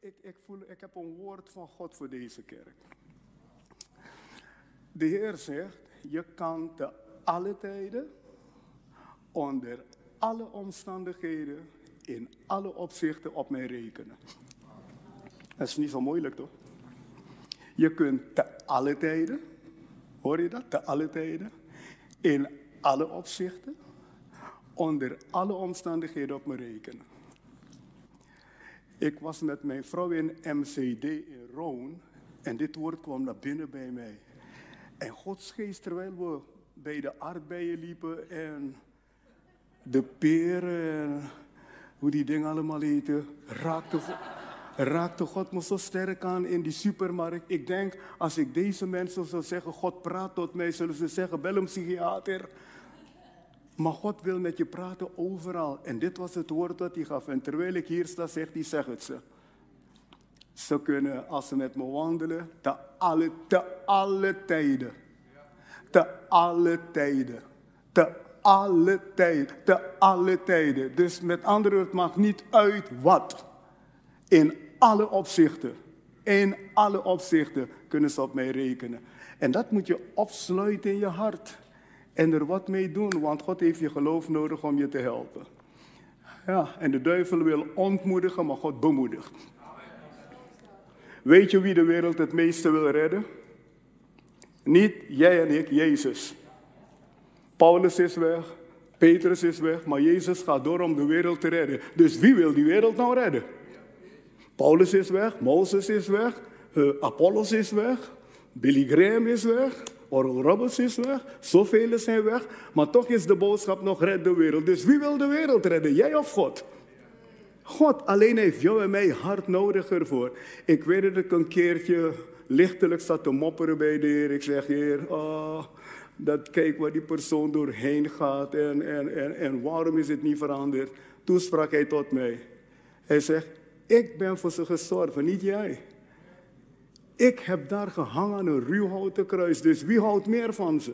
ik, ik, voel, ik heb een woord van God voor deze kerk. De Heer zegt, je kan te alle tijden, onder alle omstandigheden, in alle opzichten op mij rekenen. Dat is niet zo moeilijk toch? Je kunt te alle tijden, hoor je dat? Te alle tijden, in alle opzichten, onder alle omstandigheden op me rekenen. Ik was met mijn vrouw in MCD in Roon en dit woord kwam naar binnen bij mij. En Gods geest, terwijl we bij de aardbeien liepen en de peren en hoe die dingen allemaal eten, raakte, raakte God me zo sterk aan in die supermarkt. Ik denk, als ik deze mensen zou zeggen, God praat tot mij, zullen ze zeggen, bel een psychiater. Maar God wil met je praten overal. En dit was het woord dat hij gaf. En terwijl ik hier sta, zegt hij, zeg het ze. Ze kunnen, als ze met me wandelen, te alle, te alle tijden. Te alle tijden. Te alle tijden. Te alle tijden. Dus met andere woorden, het maakt niet uit wat. In alle opzichten. In alle opzichten kunnen ze op mij rekenen. En dat moet je opsluiten in je hart en er wat mee doen, want God heeft je geloof nodig om je te helpen. Ja, en de duivel wil ontmoedigen, maar God bemoedigt. Weet je wie de wereld het meeste wil redden? Niet jij en ik, Jezus. Paulus is weg, Petrus is weg, maar Jezus gaat door om de wereld te redden. Dus wie wil die wereld nou redden? Paulus is weg, Mozes is weg, uh, Apollos is weg, Billy Graham is weg. Oral Roberts is weg, zoveel zijn weg, maar toch is de boodschap nog red de wereld. Dus wie wil de wereld redden, jij of God? God alleen heeft jou en mij hard nodig ervoor. Ik weet dat ik een keertje lichtelijk zat te mopperen bij de Heer. Ik zeg, Heer, oh, dat kijk waar die persoon doorheen gaat en, en, en, en waarom is het niet veranderd? Toen sprak hij tot mij. Hij zegt, ik ben voor ze gestorven, niet jij. Ik heb daar gehangen aan een ruwhouten kruis, dus wie houdt meer van ze?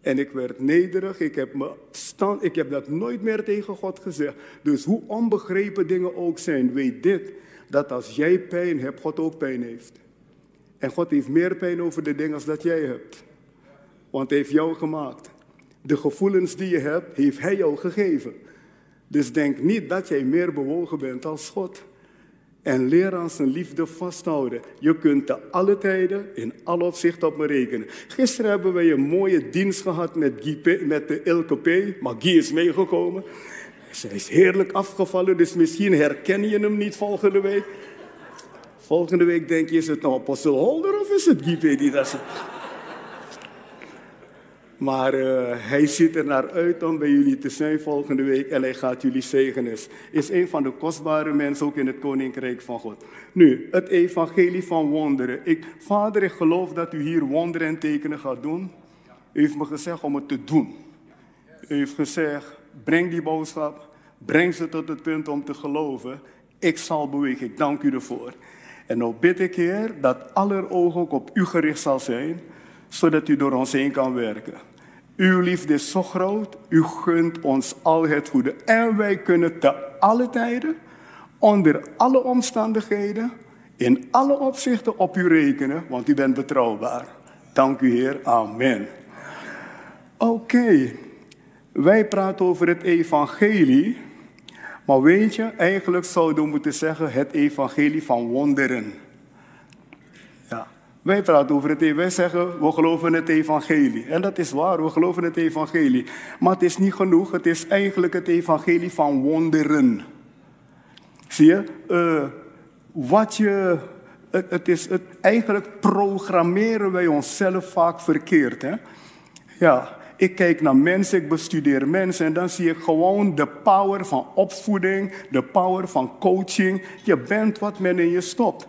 En ik werd nederig, ik heb, me stand, ik heb dat nooit meer tegen God gezegd. Dus hoe onbegrepen dingen ook zijn, weet dit, dat als jij pijn hebt, God ook pijn heeft. En God heeft meer pijn over de dingen als dat jij hebt. Want hij heeft jou gemaakt. De gevoelens die je hebt, heeft hij jou gegeven. Dus denk niet dat jij meer bewogen bent als God en leer aan zijn liefde vasthouden. Je kunt te alle tijden in alle opzichten op me rekenen. Gisteren hebben wij een mooie dienst gehad met, met de Ilke. Maar Guy is meegekomen. Zij is heerlijk afgevallen, dus misschien herken je hem niet volgende week. Volgende week denk je, is het nou Apostel Holder of is het Guy P die dat zegt? Maar uh, hij ziet er naar uit om bij jullie te zijn volgende week en hij gaat jullie zegenen. Is een van de kostbare mensen ook in het Koninkrijk van God. Nu, het evangelie van wonderen. Ik, vader, ik geloof dat u hier wonderen en tekenen gaat doen. U heeft me gezegd om het te doen. U heeft gezegd, breng die boodschap, breng ze tot het punt om te geloven. Ik zal bewegen, ik dank u ervoor. En nou bid ik, Heer, dat aller ogen ook op u gericht zal zijn zodat u door ons heen kan werken. Uw liefde is zo groot, u gunt ons al het goede. En wij kunnen te alle tijden, onder alle omstandigheden, in alle opzichten op u rekenen, want u bent betrouwbaar. Dank u Heer, amen. Oké, wij praten over het evangelie, maar weet je, eigenlijk zouden we moeten zeggen het evangelie van wonderen. Wij praten over het. Wij zeggen, we geloven het evangelie. En dat is waar, we geloven het evangelie. Maar het is niet genoeg, het is eigenlijk het evangelie van wonderen. Zie je? Uh, wat je... Het, het is het, eigenlijk programmeren wij onszelf vaak verkeerd. Hè? Ja, ik kijk naar mensen, ik bestudeer mensen en dan zie ik gewoon de power van opvoeding, de power van coaching. Je bent wat men in je stopt.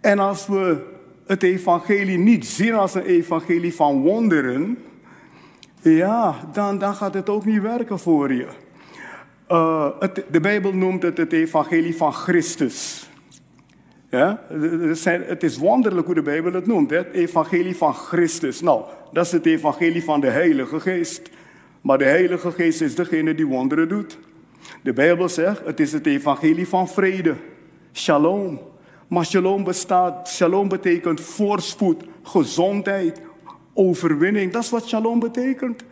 En als we het evangelie niet zien als een evangelie van wonderen, ja, dan, dan gaat het ook niet werken voor je. Het, de Bijbel noemt het het evangelie van Christus. Ja? Het is wonderlijk hoe de Bijbel het noemt, het evangelie van Christus. Nou, dat is het evangelie van de Heilige Geest. Maar de Heilige Geest is degene die wonderen doet. De Bijbel zegt, het is het evangelie van vrede. Shalom. Maar shalom bestaat, shalom betekent voorspoed, gezondheid, overwinning. Dat is wat shalom betekent.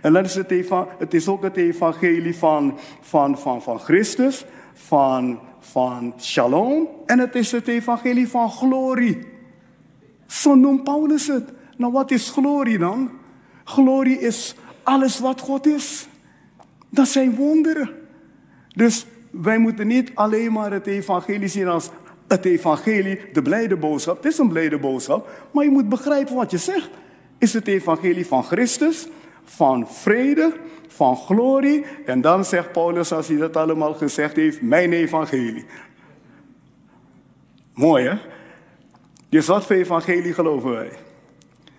En dan is het, het is ook het evangelie van, van, van, van Christus, van, van shalom. En het is het evangelie van glorie. Zo noemt Paulus het. Nou, wat is glorie dan? Glorie is alles wat God is. Dat zijn wonderen. Dus wij moeten niet alleen maar het evangelie zien als het evangelie, de blijde boodschap. Het is een blijde boodschap, maar je moet begrijpen wat je zegt. Is het evangelie van Christus, van vrede, van glorie. En dan zegt Paulus, als hij dat allemaal gezegd heeft, mijn evangelie. Mooi hè? Dus wat voor evangelie geloven wij?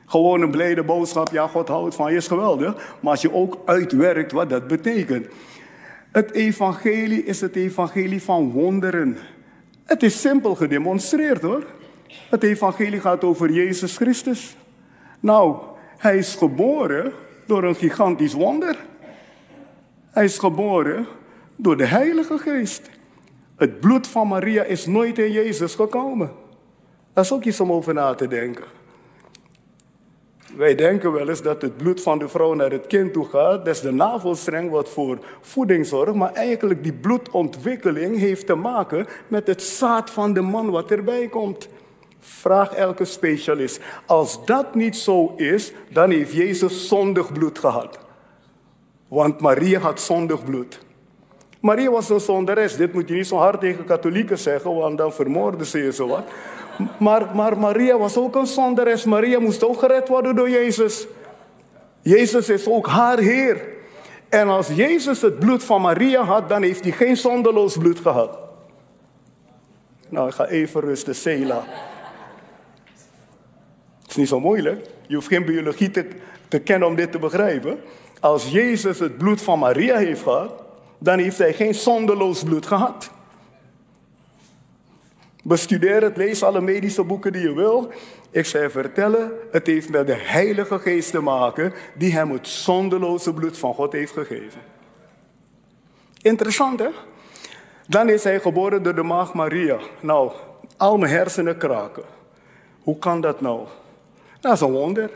Gewoon een blijde boodschap, ja, God houdt van je, is geweldig. Maar als je ook uitwerkt wat dat betekent. Het evangelie is het evangelie van wonderen. Het is simpel gedemonstreerd hoor. Het evangelie gaat over Jezus Christus. Nou, hij is geboren door een gigantisch wonder. Hij is geboren door de Heilige Geest. Het bloed van Maria is nooit in Jezus gekomen. Dat is ook iets om over na te denken. Wij denken wel eens dat het bloed van de vrouw naar het kind toe gaat. Dat is de navelstreng wat voor voeding zorgt. Maar eigenlijk die bloedontwikkeling heeft te maken met het zaad van de man wat erbij komt. Vraag elke specialist. Als dat niet zo is, dan heeft Jezus zondig bloed gehad. Want Maria had zondig bloed. Maria was een zonderes. Dit moet je niet zo hard tegen katholieken zeggen, want dan vermoorden ze je zo wat. Maar, maar Maria was ook een zonderes. Maria moest ook gered worden door Jezus. Jezus is ook haar Heer. En als Jezus het bloed van Maria had, dan heeft hij geen zondeloos bloed gehad. Nou, ik ga even rusten, Sela. Het is niet zo moeilijk. Je hoeft geen biologie te, te kennen om dit te begrijpen. Als Jezus het bloed van Maria heeft gehad, dan heeft hij geen zondeloos bloed gehad. Bestudeer het, lees alle medische boeken die je wil. Ik zou vertellen, het heeft met de Heilige Geest te maken die hem het zondeloze bloed van God heeft gegeven. Interessant hè? Dan is hij geboren door de maag Maria. Nou, al mijn hersenen kraken. Hoe kan dat nou? Dat is een wonder.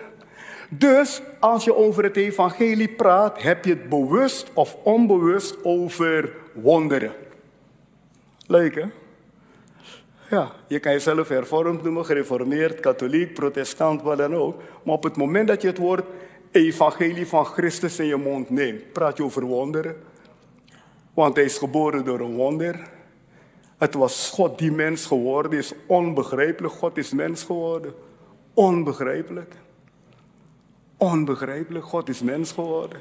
Dus als je over het evangelie praat, heb je het bewust of onbewust over wonderen. Leuk hè? Ja, je kan jezelf hervormd noemen, gereformeerd, katholiek, protestant, wat dan ook. Maar op het moment dat je het woord evangelie van Christus in je mond neemt, praat je over wonderen. Want hij is geboren door een wonder. Het was God die mens geworden is. Onbegrijpelijk. God is mens geworden. Onbegrijpelijk. Onbegrijpelijk. God is mens geworden.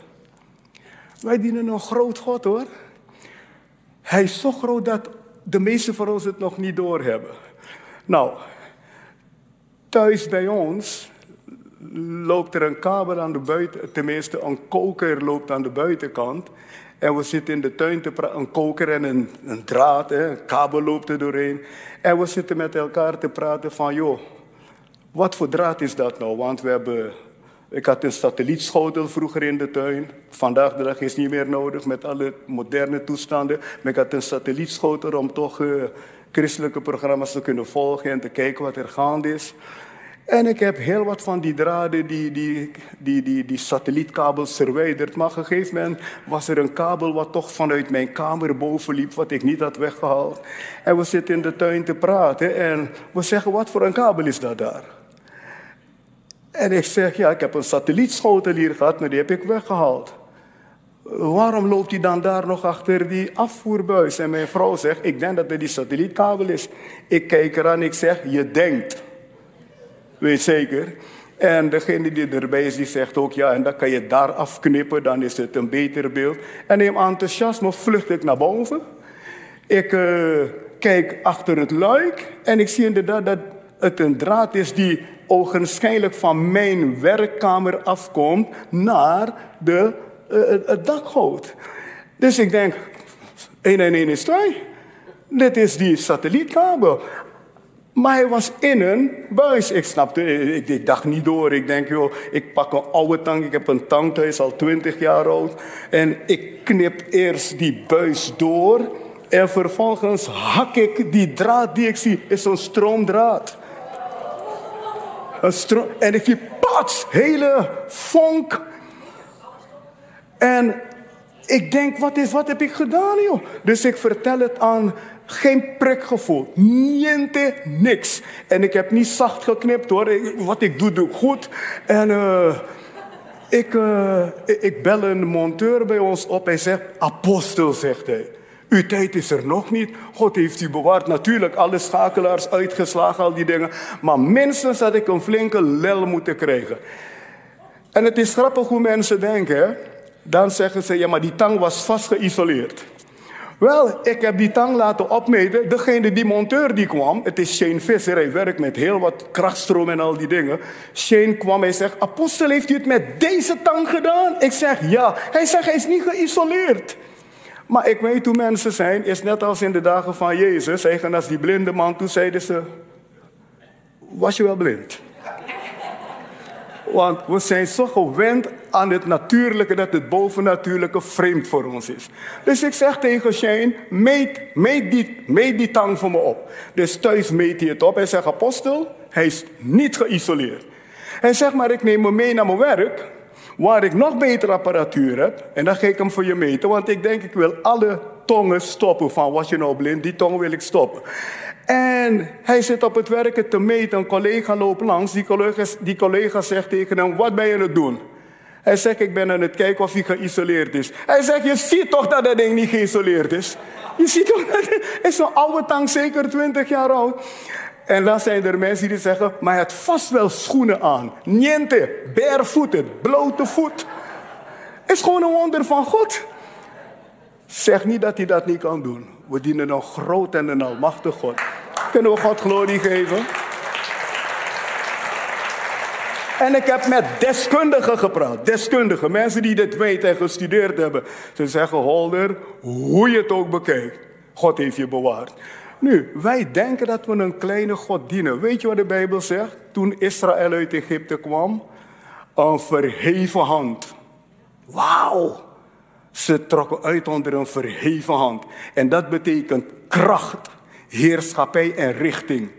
Wij dienen een groot God hoor. Hij is zo groot dat de meesten van ons het nog niet doorhebben. Nou, thuis bij ons loopt er een kabel aan de buiten, tenminste een koker loopt aan de buitenkant. En we zitten in de tuin te praten, een koker en een, een draad, hè, een kabel loopt er doorheen. En we zitten met elkaar te praten van, joh, wat voor draad is dat nou? Want we hebben ik had een satellietschotel vroeger in de tuin. Vandaag de dag is niet meer nodig met alle moderne toestanden. Maar ik had een satellietschotel om toch uh, christelijke programma's te kunnen volgen en te kijken wat er gaande is. En ik heb heel wat van die draden, die, die, die, die, die satellietkabels verwijderd. Maar op een gegeven moment was er een kabel wat toch vanuit mijn kamer boven liep, wat ik niet had weggehaald. En we zitten in de tuin te praten en we zeggen, wat voor een kabel is dat daar? En ik zeg, ja, ik heb een satellietschotel hier gehad, maar die heb ik weggehaald. Waarom loopt hij dan daar nog achter die afvoerbuis? En mijn vrouw zegt, ik denk dat het die satellietkabel is. Ik kijk eraan, ik zeg, je denkt. Weet zeker. En degene die erbij is, die zegt ook, ja, en dan kan je daar afknippen, dan is het een beter beeld. En in enthousiasme vlucht ik naar boven. Ik uh, kijk achter het luik en ik zie inderdaad dat het een draad is die ogenschijnlijk van mijn werkkamer afkomt naar de, uh, het dakgoot. Dus ik denk, 1 en 1 is 2. Dit is die satellietkabel. Maar hij was in een buis. Ik snapte, ik, dacht niet door. Ik denk, joh, ik pak een oude tank. Ik heb een tank, hij is al 20 jaar oud. En ik knip eerst die buis door. En vervolgens hak ik die draad die ik zie, is een stroomdraad. En ik zie pats, hele vonk. En ik denk, wat, is, wat heb ik gedaan, joh? Dus ik vertel het aan, geen prikgevoel, niente, niks. En ik heb niet zacht geknipt hoor, wat ik doe, doe goed. En uh, ik, uh, ik bel een monteur bij ons op, hij zegt, apostel, zegt hij. Uw tijd is er nog niet. God heeft u bewaard. Natuurlijk, alle schakelaars uitgeslagen, al die dingen. Maar minstens had ik een flinke lel moeten krijgen. En het is grappig hoe mensen denken. Dan zeggen ze, ja, maar die tang was vast geïsoleerd. Wel, ik heb die tang laten opmeten. Degene, die monteur die kwam, het is Shane Visser, hij werkt met heel wat krachtstroom en al die dingen. Shane kwam en zegt, apostel, heeft u het met deze tang gedaan? Ik zeg, ja. Hij zegt, hij is niet geïsoleerd. Maar ik weet hoe mensen zijn, is net als in de dagen van Jezus. Zeggen als die blinde man, toen zeiden ze, was je wel blind? Want we zijn zo gewend aan het natuurlijke dat het bovennatuurlijke vreemd voor ons is. Dus ik zeg tegen Shane, meet, die, meet die tang voor me op. Dus thuis meet hij het op. Hij zegt, apostel, hij is niet geïsoleerd. Hij zegt, maar ik neem hem mee naar mijn werk, waar ik nog betere apparatuur heb. En dan ga ik hem voor je meten, want ik denk, ik wil alle tongen stoppen. Van, was je nou blind? Die tong wil ik stoppen. En hij zit op het werken te meten. Een collega loopt langs. Die collega, die collega zegt tegen hem: Wat ben je aan het doen? Hij zegt: Ik ben aan het kijken of hij geïsoleerd is. Hij zegt: Je ziet toch dat dat ding niet geïsoleerd is? Je ziet toch dat het is een oude tank, zeker 20 jaar oud. En dan zijn er mensen die zeggen: Maar had vast wel schoenen aan. Niente, barefooted, blote voet. Is gewoon een wonder van God. Zeg niet dat hij dat niet kan doen. We dienen een groot en een almachtig God. Kunnen we God glorie geven? En ik heb met deskundigen gepraat. Deskundigen, mensen die dit weten en gestudeerd hebben. Ze zeggen, Holder, hoe je het ook bekijkt. God heeft je bewaard. Nu, wij denken dat we een kleine God dienen. Weet je wat de Bijbel zegt? Toen Israël uit Egypte kwam, een verheven hand. Wauw! Ze trokken uit onder een verheven hand. En dat betekent kracht, heerschappij en richting.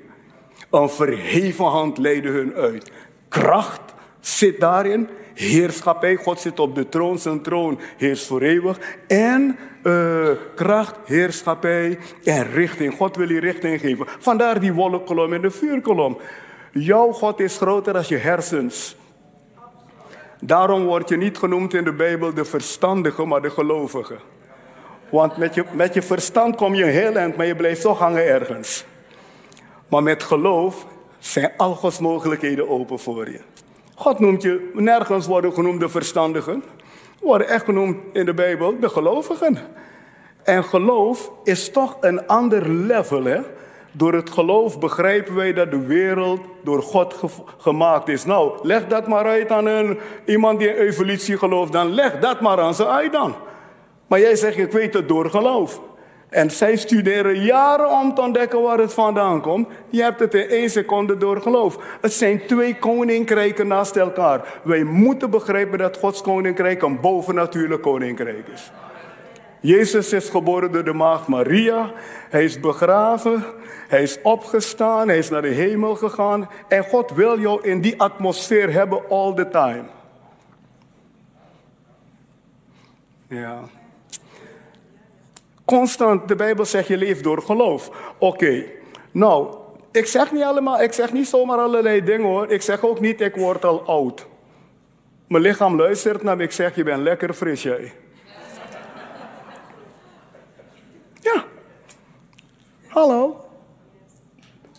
Een verheven hand leidde hun uit. Kracht zit daarin. Heerschappij, God zit op de troon, zijn troon heerst voor eeuwig. En uh, kracht, heerschappij en richting. God wil je richting geven. Vandaar die wolkkolom en de vuurkolom. Jouw God is groter dan je hersens. Daarom word je niet genoemd in de Bijbel de verstandige, maar de gelovige. Want met je, met je verstand kom je heel eind, maar je blijft toch hangen ergens. Maar met geloof zijn al Gods mogelijkheden open voor je. God noemt je, nergens worden genoemd de verstandigen. Worden echt genoemd in de Bijbel de gelovigen. En geloof is toch een ander level, hè? Door het geloof begrijpen wij dat de wereld door God gemaakt is. Nou, leg dat maar uit aan een, iemand die in evolutie gelooft. Dan leg dat maar aan ze uit dan. Maar jij zegt, ik weet het door geloof. En zij studeren jaren om te ontdekken waar het vandaan komt. Je hebt het in één seconde door geloof. Het zijn twee koninkrijken naast elkaar. Wij moeten begrijpen dat Gods koninkrijk een bovennatuurlijk koninkrijk is. Jezus is geboren door de maagd Maria. Hij is begraven. Hij is opgestaan. Hij is naar de hemel gegaan. En God wil jou in die atmosfeer hebben all the time. Ja. Constant, de Bijbel zegt je leeft door geloof. Oké, nou, ik zeg niet allemaal, ik zeg niet zomaar allerlei dingen hoor. Ik zeg ook niet, ik word al oud. Mijn lichaam luistert naar me, ik zeg, je bent lekker fris jij. Ja. Hallo.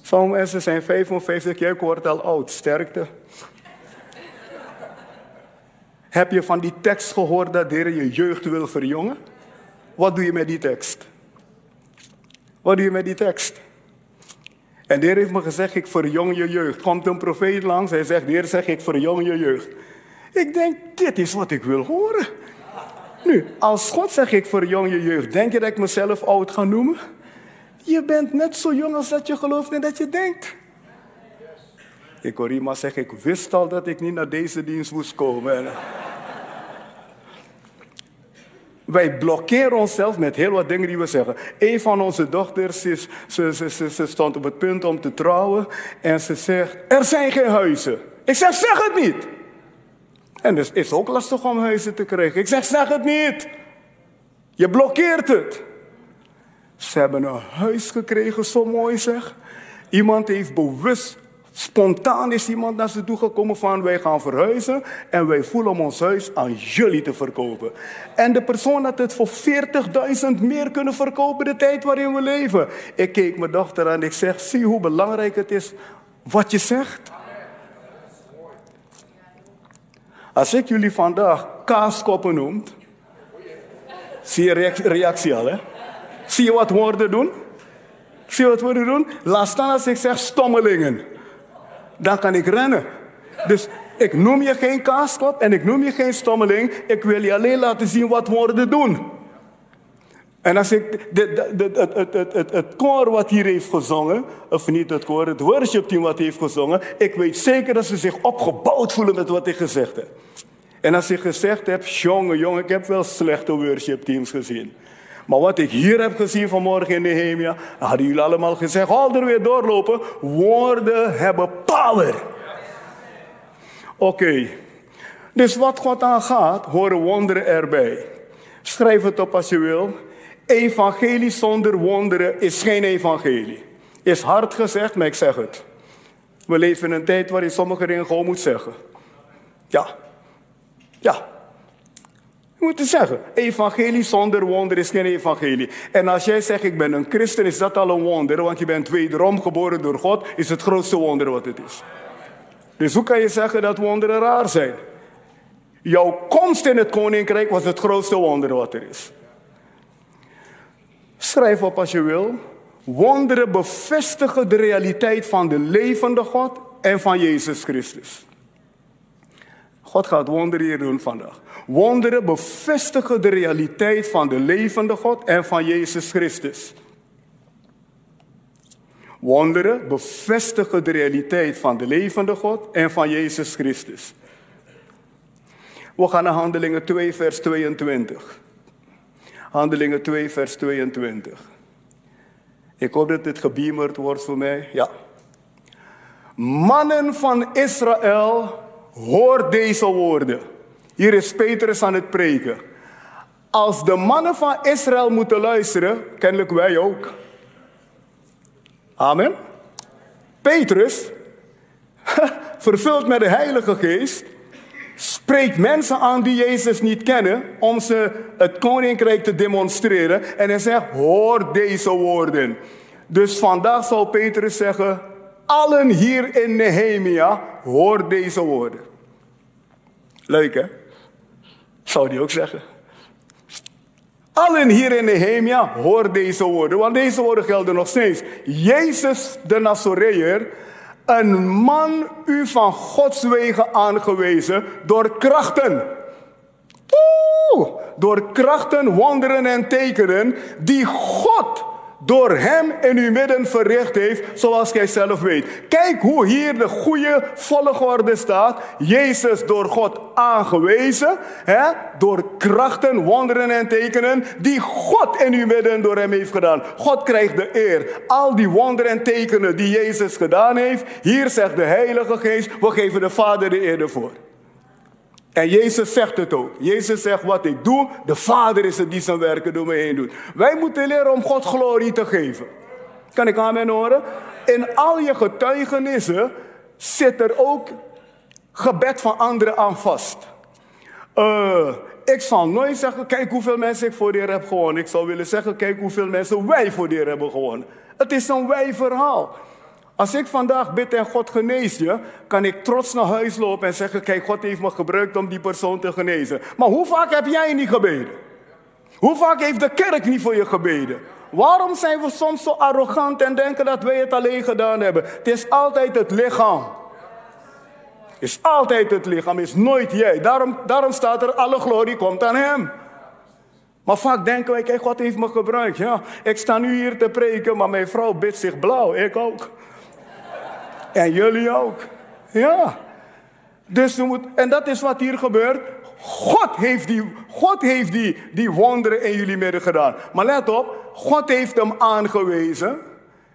Sommige mensen zijn 55 jaar, ik al oud. Sterkte. Heb je van die tekst gehoord dat de Heer je jeugd wil verjongen? Wat doe je met die tekst? Wat doe je met die tekst? En de Heer heeft me gezegd, ik verjong je jeugd. Komt een profeet langs, hij zegt, de Heer zegt, ik verjong je jeugd. Ik denk, dit is wat ik wil horen. Nu, als God zegt, ik verjong je jeugd, denk je dat ik mezelf oud ga noemen? Je bent net zo jong als dat je gelooft en dat je denkt. Ik hoor iemand zeggen, ik wist al dat ik niet naar deze dienst moest komen. Wij blokkeren onszelf met heel wat dingen die we zeggen. Een van onze dochters is, ze, ze, ze, ze stond op het punt om te trouwen en ze zegt, er zijn geen huizen. Ik zeg, zeg het niet. En het is ook lastig om huizen te krijgen. Ik zeg, zeg het niet. Je blokkeert het. Ze hebben een huis gekregen, zo mooi zeg. Iemand heeft bewust, spontaan is iemand naar ze toe gekomen van wij gaan verhuizen en wij voelen om ons huis aan jullie te verkopen. En de persoon had het voor 40.000 meer kunnen verkopen de tijd waarin we leven. Ik keek mijn dochter aan en ik zeg, zie hoe belangrijk het is wat je zegt. Als ik jullie vandaag kaaskoppen noem, zie je reactie al hè? Zie je wat woorden doen? Zie je wat woorden doen? Laat staan als ik zeg stommelingen. Dan kan ik rennen. Dus ik noem je geen kaaskop en ik noem je geen stommeling. Ik wil je alleen laten zien wat woorden doen. En als ik de, de, het, het, het, het, koor wat hier heeft gezongen, of niet het koor, het worshipteam wat heeft gezongen, ik weet zeker dat ze zich opgebouwd voelen met wat ik gezegd heb. En als ik gezegd heb, jongen, jongen, ik heb wel slechte worshipteams gezien. Maar wat ik hier heb gezien vanmorgen in Nehemia, hadden jullie allemaal gezegd, al er weer doorlopen. Woorden hebben power. Oké, dus wat God aangaat, horen wonderen erbij. Schrijf het op als je wil. Evangelie zonder wonderen is geen evangelie. Is hard gezegd, maar ik zeg het. We leven in een tijd waarin sommige dingen gewoon moet zeggen. Ja. Ja. Je moet zeggen. Evangelie zonder wonder is geen evangelie. En als jij zegt, ik ben een christen, is dat al een wonder. Want je bent wederom geboren door God, is het grootste wonder wat het is. Dus hoe kan je zeggen dat wonderen raar zijn? Jouw komst in het koninkrijk was het grootste wonder wat er is. Schrijf op als je wil. Wonderen bevestigen de realiteit van de levende God en van Jezus Christus. God gaat wonderen hier doen vandaag. Wonderen bevestigen de realiteit van de levende God en van Jezus Christus. Wonderen bevestigen de realiteit van de levende God en van Jezus Christus. We gaan naar Handelingen 2, vers 22. Handelingen 2, vers 22. Ik hoop dat dit gebeamerd wordt voor mij. Ja. Mannen van Israël, hoor deze woorden. Hier is Petrus aan het preken. Als de mannen van Israël moeten luisteren, kennelijk wij ook. Amen. Petrus, vervuld met de Heilige Geest, spreekt mensen aan die Jezus niet kennen om ze het koninkrijk te demonstreren. En hij zegt, hoor deze woorden. Dus vandaag zal Petrus zeggen, allen hier in Nehemia, hoor deze woorden. Leuk hè? Zou die ook zeggen. Allen hier in Nehemia, hoor deze woorden. Want deze woorden gelden nog steeds. Jezus de Nazoreër een man u van Gods wegen aangewezen door krachten. Oeh, door krachten, wonderen en tekenen die God door hem in uw midden verricht heeft, zoals gij zelf weet. Kijk hoe hier de goede volgorde staat. Jezus door God aangewezen, hè, door krachten, wonderen en tekenen, die God in uw midden door hem heeft gedaan. God krijgt de eer. Al die wonderen en tekenen die Jezus gedaan heeft, hier zegt de Heilige Geest, we geven de Vader de eer ervoor. En Jezus zegt het ook. Jezus zegt wat ik doe, de Vader is het die zijn werken door me heen doet. Wij moeten leren om God glorie te geven. Kan ik aan mijn horen? In al je getuigenissen zit er ook gebed van anderen aan vast. Uh, ik zal nooit zeggen, kijk hoeveel mensen ik voor de heb gewonnen. Ik zou willen zeggen, kijk hoeveel mensen wij voor de hebben gewonnen. Het is een wij verhaal. Als ik vandaag bid en God geneest je, kan ik trots naar huis lopen en zeggen: Kijk, God heeft me gebruikt om die persoon te genezen. Maar hoe vaak heb jij niet gebeden? Hoe vaak heeft de kerk niet voor je gebeden? Waarom zijn we soms zo arrogant en denken dat wij het alleen gedaan hebben? Het is altijd het lichaam. Het is altijd het lichaam, is nooit jij. Daarom, daarom staat er: alle glorie komt aan Hem. Maar vaak denken wij, kijk, God heeft me gebruikt. Ja, ik sta nu hier te preken, maar mijn vrouw bidt zich blauw. Ik ook. En jullie ook. Ja. Dus en dat is wat hier gebeurt. God heeft die, God heeft die, die wonderen in jullie midden gedaan. Maar let op, God heeft hem aangewezen.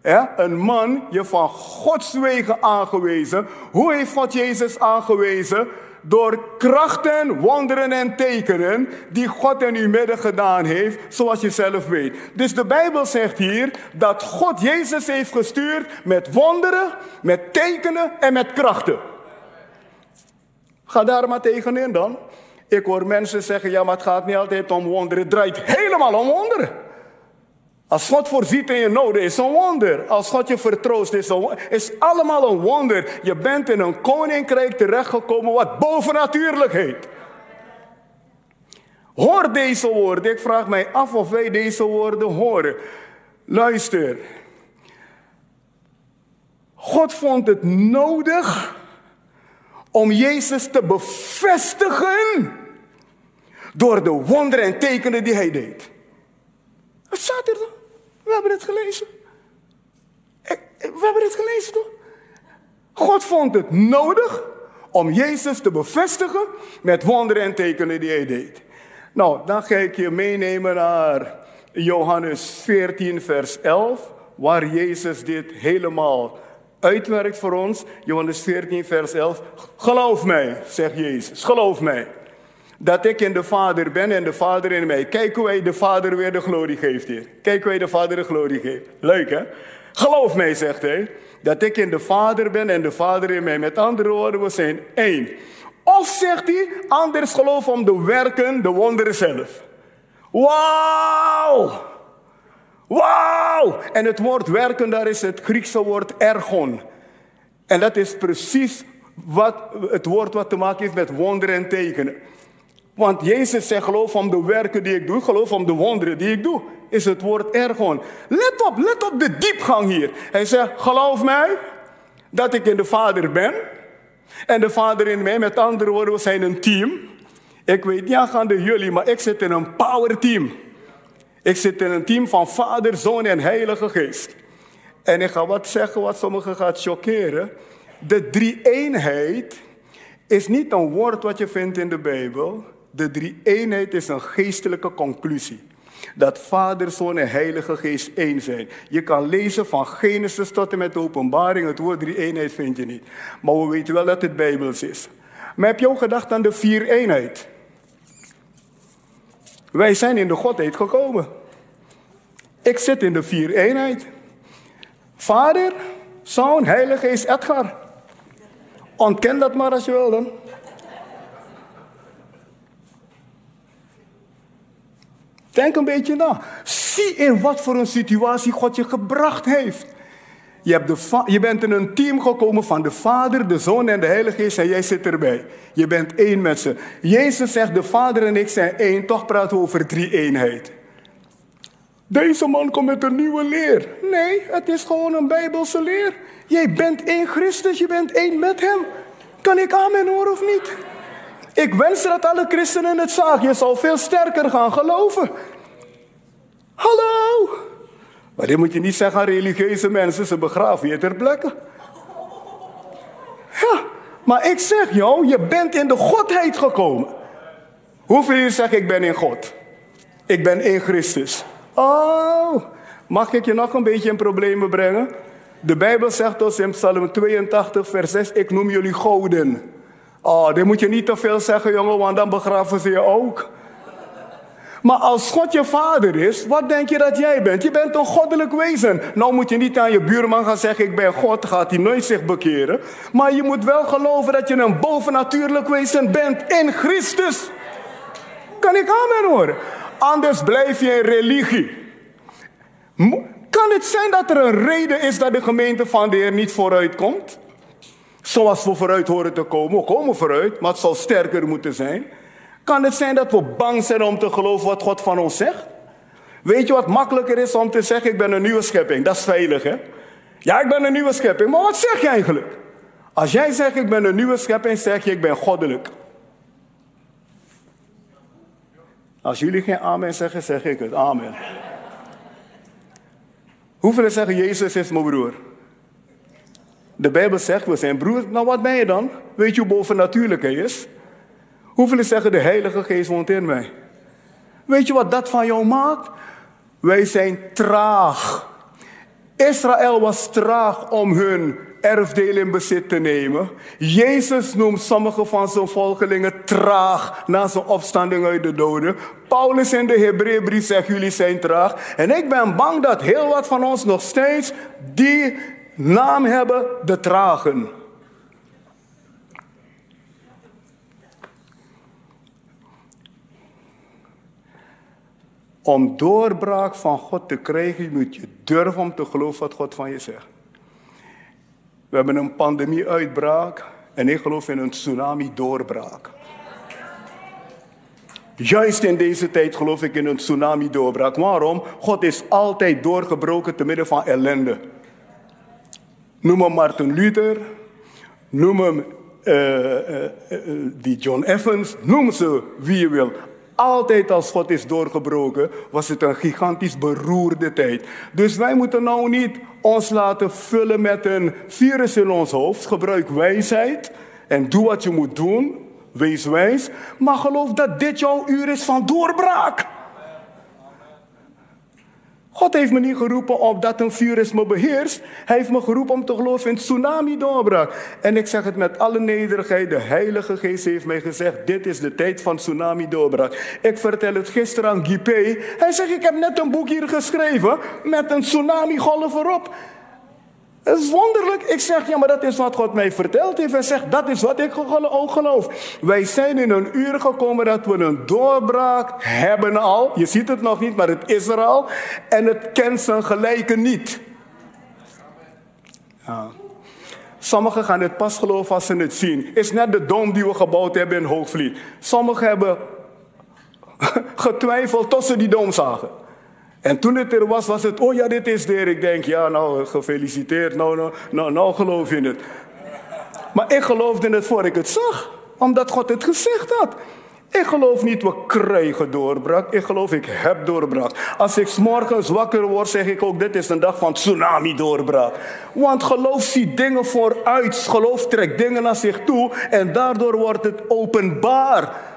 Ja, een man, je van Gods wegen aangewezen. Hoe heeft God Jezus aangewezen? Door krachten, wonderen en tekenen die God in uw midden gedaan heeft, zoals je zelf weet. Dus de Bijbel zegt hier dat God Jezus heeft gestuurd met wonderen, met tekenen en met krachten. Ga daar maar tegenin dan. Ik hoor mensen zeggen, ja, maar het gaat niet altijd om wonderen. Het draait helemaal om wonderen. Als God voorziet in je noden, is een wonder. Als God je vertroost, is, een, is allemaal een wonder. Je bent in een koninkrijk terechtgekomen wat bovennatuurlijk heet. Hoor deze woorden. Ik vraag mij af of wij deze woorden horen. Luister. God vond het nodig om Jezus te bevestigen door de wonderen en tekenen die hij deed. Wat staat er dan? We hebben het gelezen. We hebben het gelezen toch? God vond het nodig om Jezus te bevestigen met wonderen en tekenen die hij deed. Nou, dan ga ik je meenemen naar Johannes 14, vers 11, waar Jezus dit helemaal uitwerkt voor ons. Johannes 14, vers 11. Geloof mij, zegt Jezus, geloof mij. Dat ik in de Vader ben en de Vader in mij. Kijk hoe hij de Vader weer de glorie geeft hier. Kijk hoe hij de Vader de glorie geeft. Leuk hè? Geloof mij, zegt hij. Dat ik in de Vader ben en de Vader in mij. Met andere woorden, we zijn één. Of zegt hij, anders geloof om de werken, de wonderen zelf. Wauw! Wauw! En het woord werken, daar is het Griekse woord ergon. En dat is precies wat, het woord wat te maken heeft met wonderen en tekenen. Want Jezus zegt, geloof om de werken die ik doe, geloof om de wonderen die ik doe, is het woord ergon. Let op, let op de diepgang hier. Hij zegt, geloof mij dat ik in de Vader ben en de Vader in mij. Met andere woorden, we zijn een team. Ik weet niet aan de jullie, maar ik zit in een power team. Ik zit in een team van Vader, Zoon en Heilige Geest. En ik ga wat zeggen wat sommigen gaat chockeren. De drie-eenheid is niet een woord wat je vindt in de Bijbel. De drie-eenheid is een geestelijke conclusie. Dat Vader, Zoon en Heilige Geest één zijn. Je kan lezen van Genesis tot en met openbaring. Het woord drie-eenheid vind je niet. Maar we weten wel dat het Bijbels is. Maar heb je ook gedacht aan de vier-eenheid? Wij zijn in de Godheid gekomen. Ik zit in de vier-eenheid. Vader, Zoon, Heilige Geest, Edgar. Ontken dat maar als je wil dan. Denk een beetje na. Zie in wat voor een situatie God je gebracht heeft. Je, hebt de je, bent in een team gekomen van de Vader, de Zoon en de Heilige Geest en jij zit erbij. Je bent één met ze. Jezus zegt, de Vader en ik zijn één, toch praten we over drie eenheid. Deze man komt met een nieuwe leer. Nee, het is gewoon een Bijbelse leer. Jij bent één Christus, je bent één met hem. Kan ik amen horen of niet? Ik wens dat alle christenen het zagen. Je zal veel sterker gaan geloven. Hallo! Maar dit moet je niet zeggen aan religieuze mensen, ze begraven je ter plekke. Ja, maar ik zeg jou, je bent in de Godheid gekomen. Hoeveel je zeggen, ik ben in God? Ik ben in Christus. Oh, mag ik je nog een beetje in problemen brengen? De Bijbel zegt ons in Psalm 82, vers 6, ik noem jullie goden. Oh, dit moet je niet te veel zeggen, jongen, want dan begraven ze je ook. Maar als God je vader is, wat denk je dat jij bent? Je bent een goddelijk wezen. Nou moet je niet aan je buurman gaan zeggen, ik ben God, gaat hij nooit zich bekeren. Maar je moet wel geloven dat je een bovennatuurlijk wezen bent in Christus. Kan ik amen horen? Anders blijf je in religie. Kan het zijn dat er een reden is dat de gemeente van de Heer niet vooruit komt? Zoals we vooruit horen te komen. We komen vooruit, maar het zal sterker moeten zijn. Kan het zijn dat we bang zijn om te geloven wat God van ons zegt? Weet je wat makkelijker is om te zeggen, ik ben een nieuwe schepping? Dat is veilig, hè? Ja, ik ben een nieuwe schepping. Maar wat zeg je eigenlijk? Als jij zegt, ik ben een nieuwe schepping, zeg je, ik ben goddelijk. Als jullie geen amen zeggen, zeg ik het. Amen. Hoeveel zeggen, Jezus is mijn broer? De Bijbel zegt, we zijn broers. Nou, wat ben je dan? Weet je hoe bovennatuurlijk hij is? Hoeveel zeggen de Heilige Geest woont in mij? Weet je wat dat van jou maakt? Wij zijn traag. Israël was traag om hun erfdeel in bezit te nemen. Jezus noemt sommige van zijn volgelingen traag na zijn opstanding uit de doden. Paulus in de Hebreeënbrief zegt jullie zijn traag. En ik ben bang dat heel wat van ons nog steeds die naam hebben, de tragen. Om doorbraak van God te krijgen, moet je durven om te geloven wat God van je zegt. We hebben een pandemie-uitbraak en ik geloof in een tsunami-doorbraak. Juist in deze tijd geloof ik in een tsunami-doorbraak. Waarom? God is altijd doorgebroken te midden van ellende. Noem hem Martin Luther, noem hem uh, uh, uh, die John Evans, noem ze wie je wil. Altijd als God is doorgebroken, was het een gigantisch beroerde tijd. Dus wij moeten nou niet ons laten vullen met een virus in ons hoofd. Gebruik wijsheid en doe wat je moet doen. Wees wijs. Maar geloof dat dit jouw uur is van doorbraak. God heeft me niet geroepen op dat een virus me beheerst. Hij heeft me geroepen om te geloven in tsunami-doorbraak. En ik zeg het met alle nederigheid. De Heilige Geest heeft mij gezegd: Dit is de tijd van tsunami-doorbraak. Ik vertel het gisteren aan Guy Hij zegt: Ik heb net een boek hier geschreven met een tsunami-golf erop. Het is wonderlijk. Ik zeg, ja, maar dat is wat God mij verteld heeft. Hij zegt, dat is wat ik ook geloof. Wij zijn in een uur gekomen dat we een doorbraak hebben al. Je ziet het nog niet, maar het is er al. En het kent zijn gelijke niet. Ja. Sommigen gaan het pas geloven als ze het zien. Is net de dom die we gebouwd hebben in Hoogvliet. Sommigen hebben getwijfeld tot ze die dom zagen. En toen het er was, was het, oh ja, dit is er. Ik denk, ja, nou, gefeliciteerd, nou, nou, nou, nou geloof je het. Maar ik geloofde het voor ik het zag, omdat God het gezegd had. Ik geloof niet we krijgen doorbraak. Ik geloof ik heb doorbraak. Als ik morgens wakker word, zeg ik ook: dit is een dag van tsunami doorbraak. Want geloof ziet dingen vooruit. Geloof trekt dingen naar zich toe. En daardoor wordt het openbaar.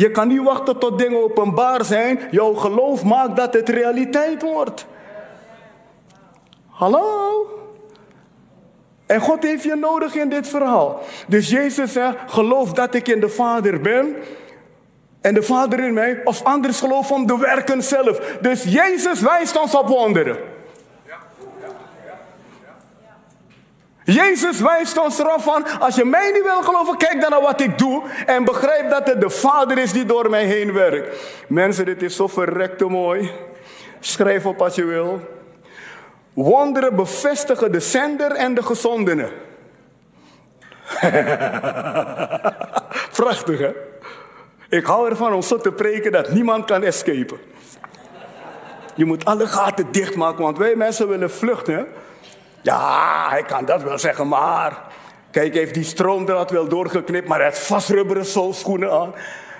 Je kan niet wachten tot dingen openbaar zijn. Jouw geloof maakt dat het realiteit wordt. Hallo? En God heeft je nodig in dit verhaal. Dus Jezus zegt: geloof dat ik in de Vader ben. En de Vader in mij. Of anders geloof om de werken zelf. Dus Jezus wijst ons op wonderen. Jezus wijst ons erop van, als je mij niet wil geloven, kijk dan naar wat ik doe en begrijp dat het de Vader is die door mij heen werkt. Mensen, dit is zo verrekte mooi. Schrijf op als je wil. Wonderen bevestigen de zender en de gezondene. Prachtig, hè? Ik hou ervan om zo te preken dat niemand kan escapen. Je moet alle gaten dichtmaken, want wij mensen willen vluchten. Ja, hij kan dat wel zeggen, maar... Kijk, heeft die stroomdraad wel doorgeknipt, maar hij heeft vastrubberen schoenen aan.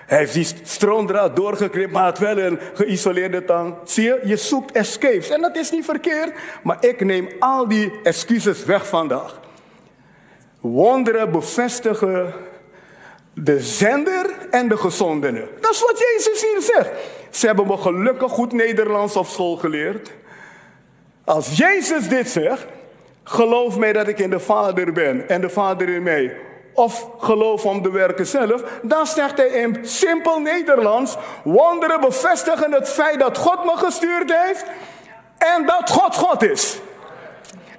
Hij heeft die stroomdraad doorgeknipt, maar had wel een geïsoleerde tang. Zie je, je zoekt escapes. En dat is niet verkeerd, maar ik neem al die excuses weg vandaag. Wonderen bevestigen de zender en de gezondene. Dat is wat Jezus hier zegt. Ze hebben me gelukkig goed Nederlands op school geleerd. Als Jezus dit zegt, Geloof mij dat ik in de Vader ben en de Vader in mij. Of geloof om de werken zelf. Dan zegt hij in simpel Nederlands: wonderen bevestigen het feit dat God me gestuurd heeft en dat God God is.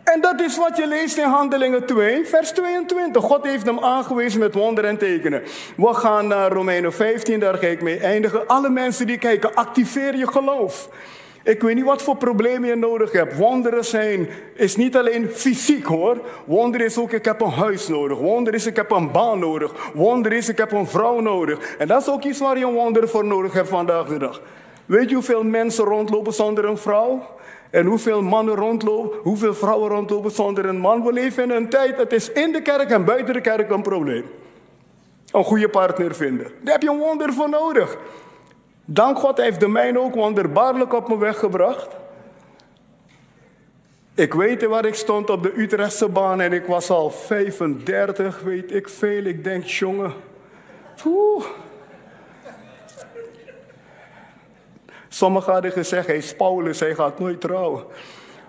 En dat is wat je leest in Handelingen 2, vers 22. God heeft hem aangewezen met wonderen en tekenen. We gaan naar Romeinen 15, daar ga ik mee eindigen. Alle mensen die kijken, activeer je geloof. Ik weet niet wat voor problemen je nodig hebt. Wonderen zijn, is niet alleen fysiek hoor. Wonder is ook, ik heb een huis nodig. Wonder is, ik heb een baan nodig. Wonder is, ik heb een vrouw nodig. En dat is ook iets waar je een wonder voor nodig hebt vandaag de dag. Weet je hoeveel mensen rondlopen zonder een vrouw? En hoeveel mannen rondlopen, hoeveel vrouwen rondlopen zonder een man? We leven in een tijd, het is in de kerk en buiten de kerk een probleem. Een goede partner vinden. Daar heb je een wonder voor nodig. Dank God heeft de mijne ook wonderbaarlijk op me weggebracht. Ik weet waar ik stond op de Utrechtse baan en ik was al 35, weet ik veel. Ik denk, jongen, Sommigen hadden gezegd, hij is Paulus, hij gaat nooit trouwen.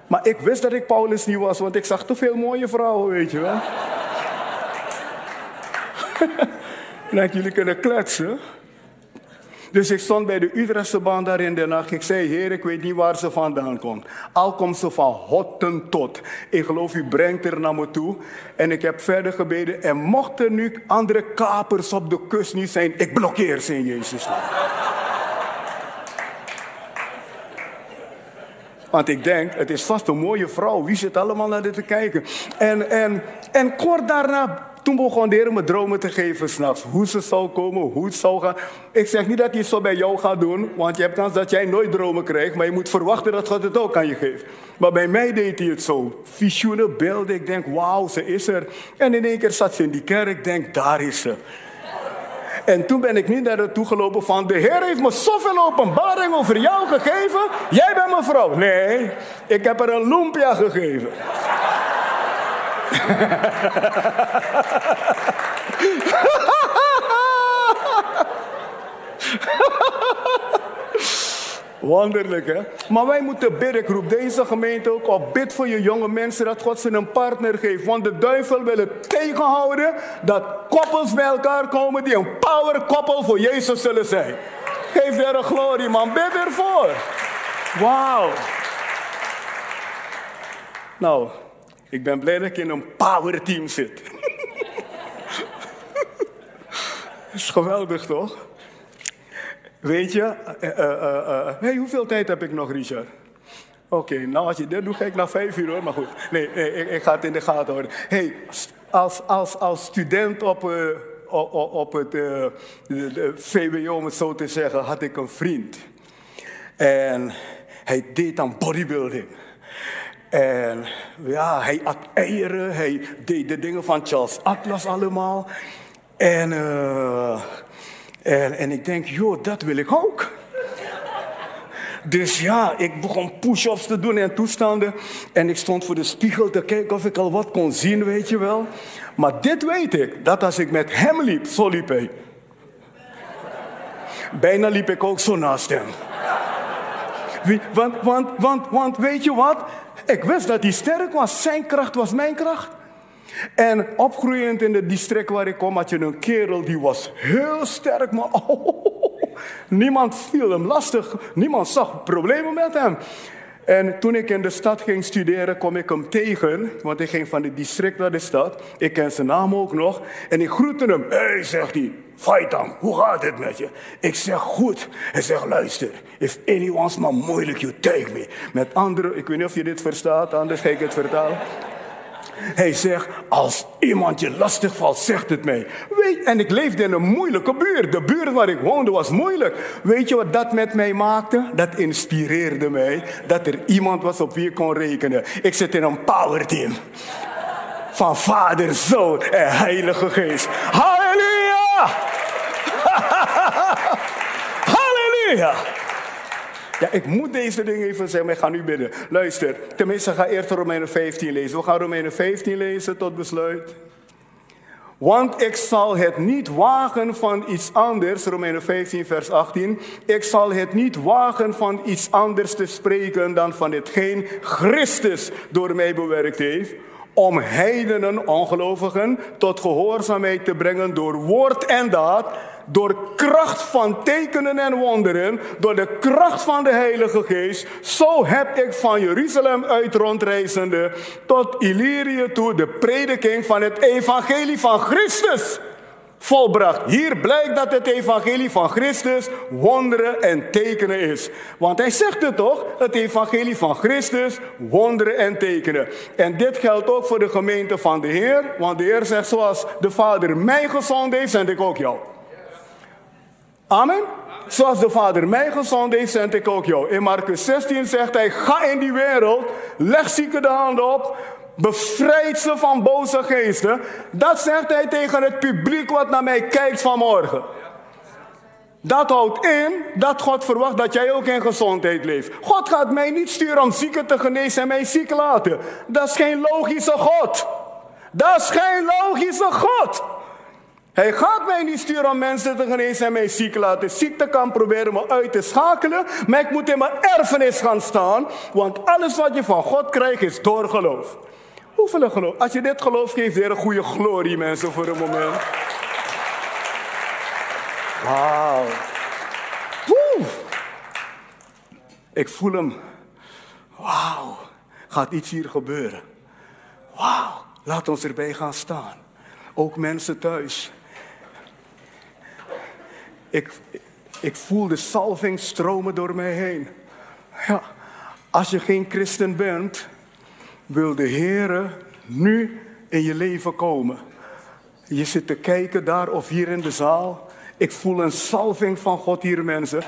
Maar ik wist dat ik Paulus niet was, want ik zag te veel mooie vrouwen, weet je wel. en jullie kunnen kletsen. Dus ik stond bij de Utrechtse baan daar in de nacht. Ik zei, heer, ik weet niet waar ze vandaan komt. Al komt ze van hotten tot. Ik geloof, u brengt er naar me toe. En ik heb verder gebeden. En mochten nu andere kapers op de kust niet zijn, ik blokkeer ze in Jezus'. Want ik denk, het is vast een mooie vrouw. Wie zit allemaal naar dit te kijken? En, en, en kort daarna toen begon de Heer me dromen te geven s'nachts. Hoe ze zou komen, hoe het zou gaan. Ik zeg niet dat hij het zo bij jou gaat doen, want je hebt kans dat jij nooit dromen krijgt. Maar je moet verwachten dat God het ook aan je geeft. Maar bij mij deed hij het zo. Visioenen, beelden. Ik denk, wauw, ze is er. En in één keer zat ze in die kerk. Ik denk, daar is ze. En toen ben ik niet naar haar toe gelopen van... de Heer heeft me zoveel openbaring over jou gegeven. Jij bent mijn vrouw. Nee, ik heb haar een lumpia gegeven. Wonderlijk, hè? Maar wij moeten bidden. Ik roep deze gemeente ook op. Bid voor je jonge mensen dat God ze een partner geeft. Want de duivel wil het tegenhouden dat koppels bij elkaar komen die een power koppel voor Jezus zullen zijn. Geef daar een glorie, man. Bid ervoor. Wauw. Nou, ik ben blij dat ik in een power team zit. Is geweldig, toch? Weet je, uh, uh, hey, hoeveel tijd heb ik nog, Richard? Oké, nou als je dit doet, ga ik naar vijf uur hoor. Maar goed, nee, nee ik, ik, ga het in de gaten houden. hey, als, als, als student op, op, op het VWO, om het zo te zeggen, had ik een vriend. En hij deed aan bodybuilding. En ja, hij at eieren, hij deed de dingen van Charles Atlas allemaal. En, uh, en, en ik denk, joh, dat wil ik ook. Dus ja, ik begon push-ups te doen en toestanden. En ik stond voor de spiegel te kijken of ik al wat kon zien, weet je wel. Maar dit weet ik, dat als ik met hem liep, zo liep hij. Bijna liep ik ook zo naast hem. Want, want, want, want weet je wat? Ik wist dat hij sterk was. Zijn kracht was mijn kracht. En opgroeiend in het district waar ik kom, had je een kerel die was heel sterk, maar oh, niemand viel hem lastig. Niemand zag problemen met hem. En toen ik in de stad ging studeren, kwam ik hem tegen. Want ik ging van het district naar de stad. Ik ken zijn naam ook nog. En ik groette hem. Hé, hey, zegt hij. Faitam, hoe gaat het met je? Ik zeg goed. Hij zegt, luister. If anyone's maar moeilijk, you take me. Met andere, ik weet niet of je dit verstaat, anders ga ik het vertalen. Hij zegt, als iemand je lastig valt, zegt het mij. Weet, en ik leefde in een moeilijke buurt. De buurt waar ik woonde was moeilijk. Weet je wat dat met mij maakte? Dat inspireerde mij dat er iemand was op wie ik kon rekenen. Ik zit in een powerteam. Van Vader, Zoon en Heilige Geest. Halleluja! Halleluja! Ja, ik moet deze dingen even zeggen, maar ik ga nu bidden. Luister, tenminste ga eerst Romeinen 15 lezen. We gaan Romeinen 15 lezen tot besluit. Want ik zal het niet wagen van iets anders, Romeinen 15, vers 18. Ik zal het niet wagen van iets anders te spreken dan van hetgeen Christus door mij bewerkt heeft. Om heidenen, ongelovigen, tot gehoorzaamheid te brengen door woord en daad door kracht van tekenen en wonderen, door de kracht van de Heilige Geest, zo heb ik van Jeruzalem uit rondreizende tot Illyrië toe de prediking van het evangelie van Christus volbracht. Hier blijkt dat het evangelie van Christus wonderen en tekenen is. Want hij zegt het toch, het evangelie van Christus, wonderen en tekenen. En dit geldt ook voor de gemeente van de Heer, want de Heer zegt zoals de Vader mij gezond heeft, zend ik ook jou. Amen. Zoals de Vader mij gezond heeft, zend ik ook jou. In Marcus 16 zegt hij: Ga in die wereld, leg zieken de handen op, bevrijd ze van boze geesten. Dat zegt hij tegen het publiek wat naar mij kijkt vanmorgen. Dat houdt in dat God verwacht dat jij ook in gezondheid leeft. God gaat mij niet sturen om zieken te genezen en mij ziek laten. Dat is geen logische God. Dat is geen logische God. Hij gaat mij niet sturen om mensen te genezen en mij ziek laten. Ziekte kan proberen me uit te schakelen, maar ik moet in mijn erfenis gaan staan. Want alles wat je van God krijgt is door geloof. Hoeveel geloof? Als je dit geloof geeft, weer een goede glorie, mensen, voor een moment. Wauw. Ik voel hem. Wauw. Gaat iets hier gebeuren. Wauw. Laat ons erbij gaan staan. Ook mensen thuis. Ik, ik voel de salving stromen door mij heen. Ja, als je geen christen bent, wil de Heer nu in je leven komen. Je zit te kijken daar of hier in de zaal. Ik voel een salving van God hier, mensen.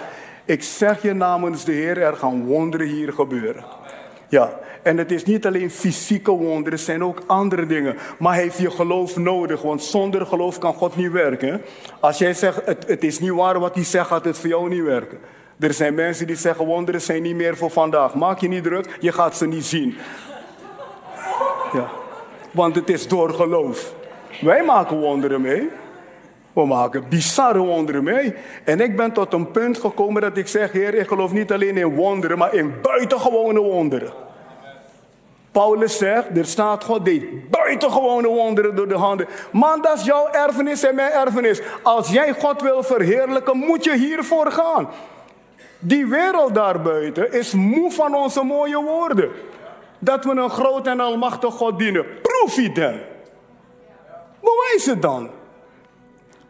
Ik zeg je namens de Heer, er gaan wonderen hier gebeuren. Ja, en het is niet alleen fysieke wonderen, er zijn ook andere dingen. Maar heeft je geloof nodig, want zonder geloof kan God niet werken. Als jij zegt, het, het is niet waar wat hij zegt, gaat het voor jou niet werken. Er zijn mensen die zeggen, wonderen zijn niet meer voor vandaag. Maak je niet druk, je gaat ze niet zien. Ja, want het is door geloof. Wij maken wonderen mee. We maken bizarre wonderen mee. En ik ben tot een punt gekomen dat ik zeg, Heer, ik geloof niet alleen in wonderen, maar in buitengewone wonderen. Paulus zegt, er staat, God deed buitengewone wonderen door de handen. Man, dat is jouw erfenis en mijn erfenis. Als jij God wil verheerlijken, moet je hiervoor gaan. Die wereld daarbuiten is moe van onze mooie woorden. Dat we een groot en almachtig God dienen. Proef je dan. Bewijs het dan.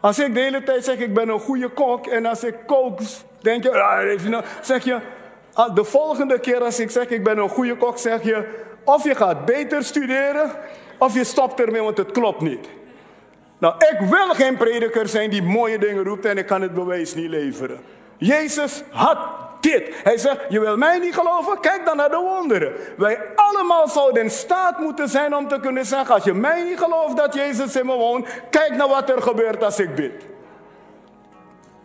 Als ik de hele tijd zeg, ik ben een goede kok. En als ik kook, denk je, zeg je, ah, de volgende keer als ik zeg, ik ben een goede kok, zeg je, of je gaat beter studeren, of je stopt ermee, want het klopt niet. Nou, ik wil geen prediker zijn die mooie dingen roept en ik kan het bewijs niet leveren. Jezus had dit. Hij zegt, je wil mij niet geloven? Kijk dan naar de wonderen. Wij allemaal zouden in staat moeten zijn om te kunnen zeggen, als je mij niet gelooft dat Jezus in me woont, kijk naar wat er gebeurt als ik bid.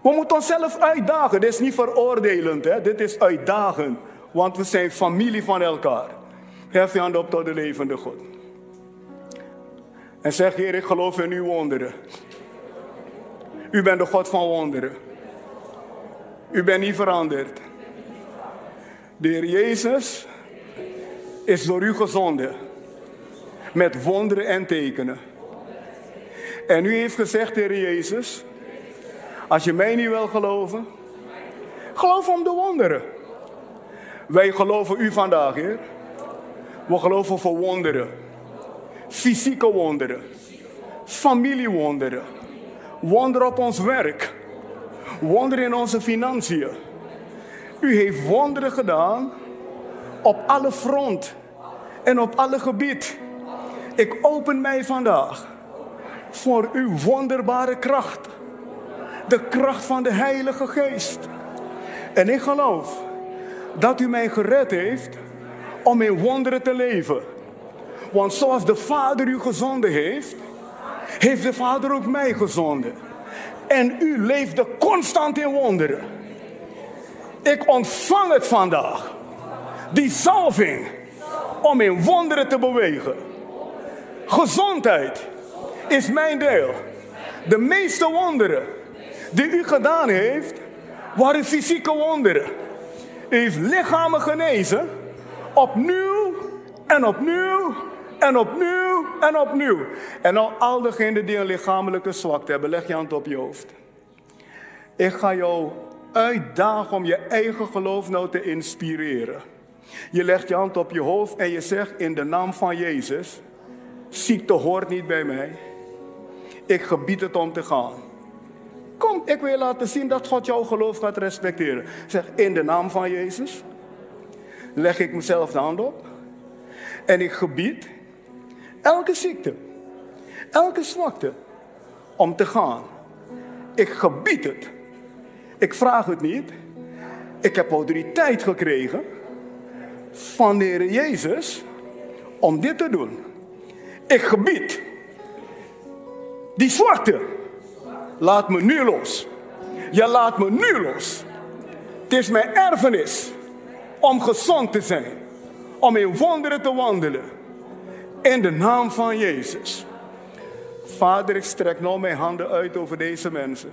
We moeten onszelf uitdagen. Dit is niet veroordelend, hè? dit is uitdagend. Want we zijn familie van elkaar. Hef je hand op tot de levende God. En zeg, Heer, ik geloof in uw wonderen. U bent de God van wonderen. U bent niet veranderd. De Heer Jezus is door u gezonden. Met wonderen en tekenen. En u heeft gezegd, Heer Jezus, als je mij niet wil geloven, geloof om de wonderen. Wij geloven u vandaag, Heer. We geloven voor wonderen. Fysieke wonderen. Familiewonderen. Wonderen op ons werk. Wonderen in onze financiën. U heeft wonderen gedaan op alle front en op alle gebied. Ik open mij vandaag voor uw wonderbare kracht. De kracht van de Heilige Geest. En ik geloof dat u mij gered heeft om in wonderen te leven. Want zoals de Vader u gezonden heeft, heeft de Vader ook mij gezonden. En u leefde constant in wonderen. Ik ontvang het vandaag. Die salving om in wonderen te bewegen. Gezondheid is mijn deel. De meeste wonderen die u gedaan heeft, waren fysieke wonderen. U heeft lichamen genezen Opnieuw en opnieuw en opnieuw en opnieuw. En al, al degenen die een lichamelijke zwakte hebben, leg je hand op je hoofd. Ik ga jou uitdagen om je eigen geloof nou te inspireren. Je legt je hand op je hoofd en je zegt in de naam van Jezus, ziekte hoort niet bij mij. Ik gebied het om te gaan. Kom, ik wil laten zien dat God jouw geloof gaat respecteren. Zeg in de naam van Jezus leg ik mezelf de hand op en ik gebied elke ziekte, elke zwakte om te gaan. Ik gebied het. Ik vraag het niet. Ik heb autoriteit gekregen van de Heer Jezus om dit te doen. Ik gebied die zwakte. Laat me nu los. Ja, laat me nu los. Het is mijn erfenis om gezond te zijn, om in wonderen te wandelen. In de naam van Jezus. Vader, ik strek nou mijn handen uit over deze mensen.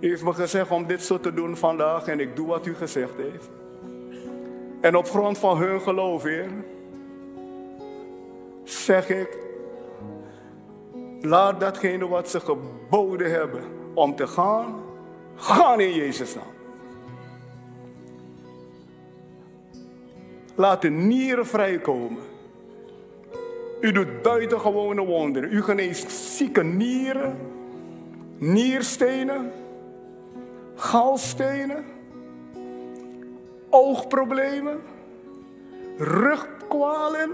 U heeft me gezegd om dit zo te doen vandaag en ik doe wat u gezegd heeft. En op grond van hun geloof, Heer, zeg ik, laat datgene wat ze geboden hebben om te gaan, gaan in Jezus' naam. Laat de nieren vrijkomen. U doet buitengewone wonderen. U geneest zieke nieren, nierstenen, galstenen, oogproblemen, rugkwalen.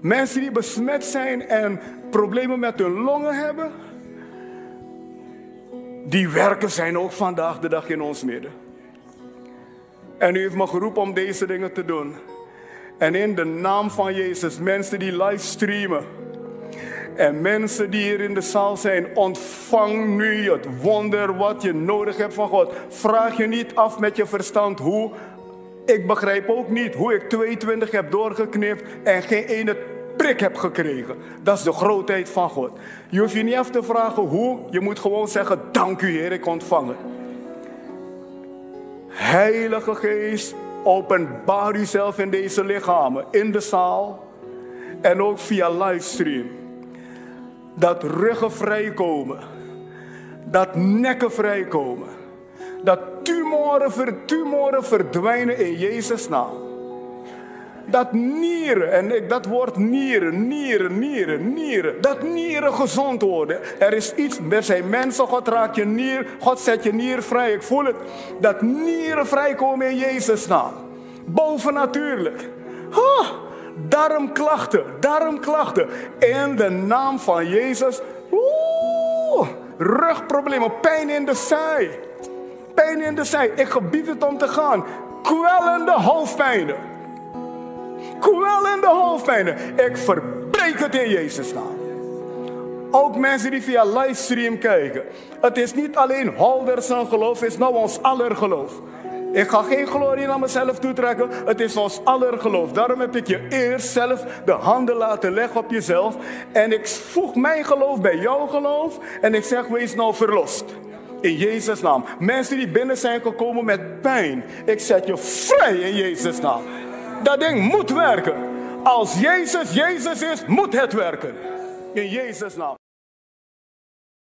Mensen die besmet zijn en problemen met hun longen hebben. Die werken zijn ook vandaag de dag in ons midden. En u heeft me geroepen om deze dingen te doen. En in de naam van Jezus, mensen die livestreamen. En mensen die hier in de zaal zijn, ontvang nu het wonder wat je nodig hebt van God. Vraag je niet af met je verstand hoe. Ik begrijp ook niet hoe ik 22 heb doorgeknipt en geen ene prik heb gekregen. Dat is de grootheid van God. Je hoeft je niet af te vragen hoe. Je moet gewoon zeggen, dank u Heer, ik ontvang het. Heilige Geest, openbaar uzelf in deze lichamen, in de zaal en ook via livestream. Dat ruggen vrijkomen, dat nekken vrijkomen, dat tumoren, tumoren verdwijnen in Jezus' naam dat nieren, en ik, dat woord nieren, nieren, nieren, nieren, dat nieren gezond worden. Er is iets, er zijn mensen, God raakt je nier, God zet je nier vrij. Ik voel het, dat nieren vrijkomen in Jezus' naam. Bovennatuurlijk. Oh, darmklachten, darmklachten. In de naam van Jezus. Oeh, rugproblemen, pijn in de zij. Pijn in de zij. Ik gebied het om te gaan. Kwellende hoofdpijnen kwellende hoofdpijnen. Ik verbreek het in Jezus' naam. Ook mensen die via livestream kijken. Het is niet alleen Holders geloof, het is nou ons aller geloof. Ik ga geen glorie naar mezelf toetrekken. Het is ons aller geloof. Daarom heb ik je eerst zelf de handen laten leggen op jezelf. En ik voeg mijn geloof bij jouw geloof. En ik zeg, wees nou verlost. In Jezus' naam. Mensen die binnen zijn gekomen met pijn. Ik zet je vrij in Jezus' naam. Dat ding moet werken. Als Jezus Jezus is, moet het werken. In Jezus' naam.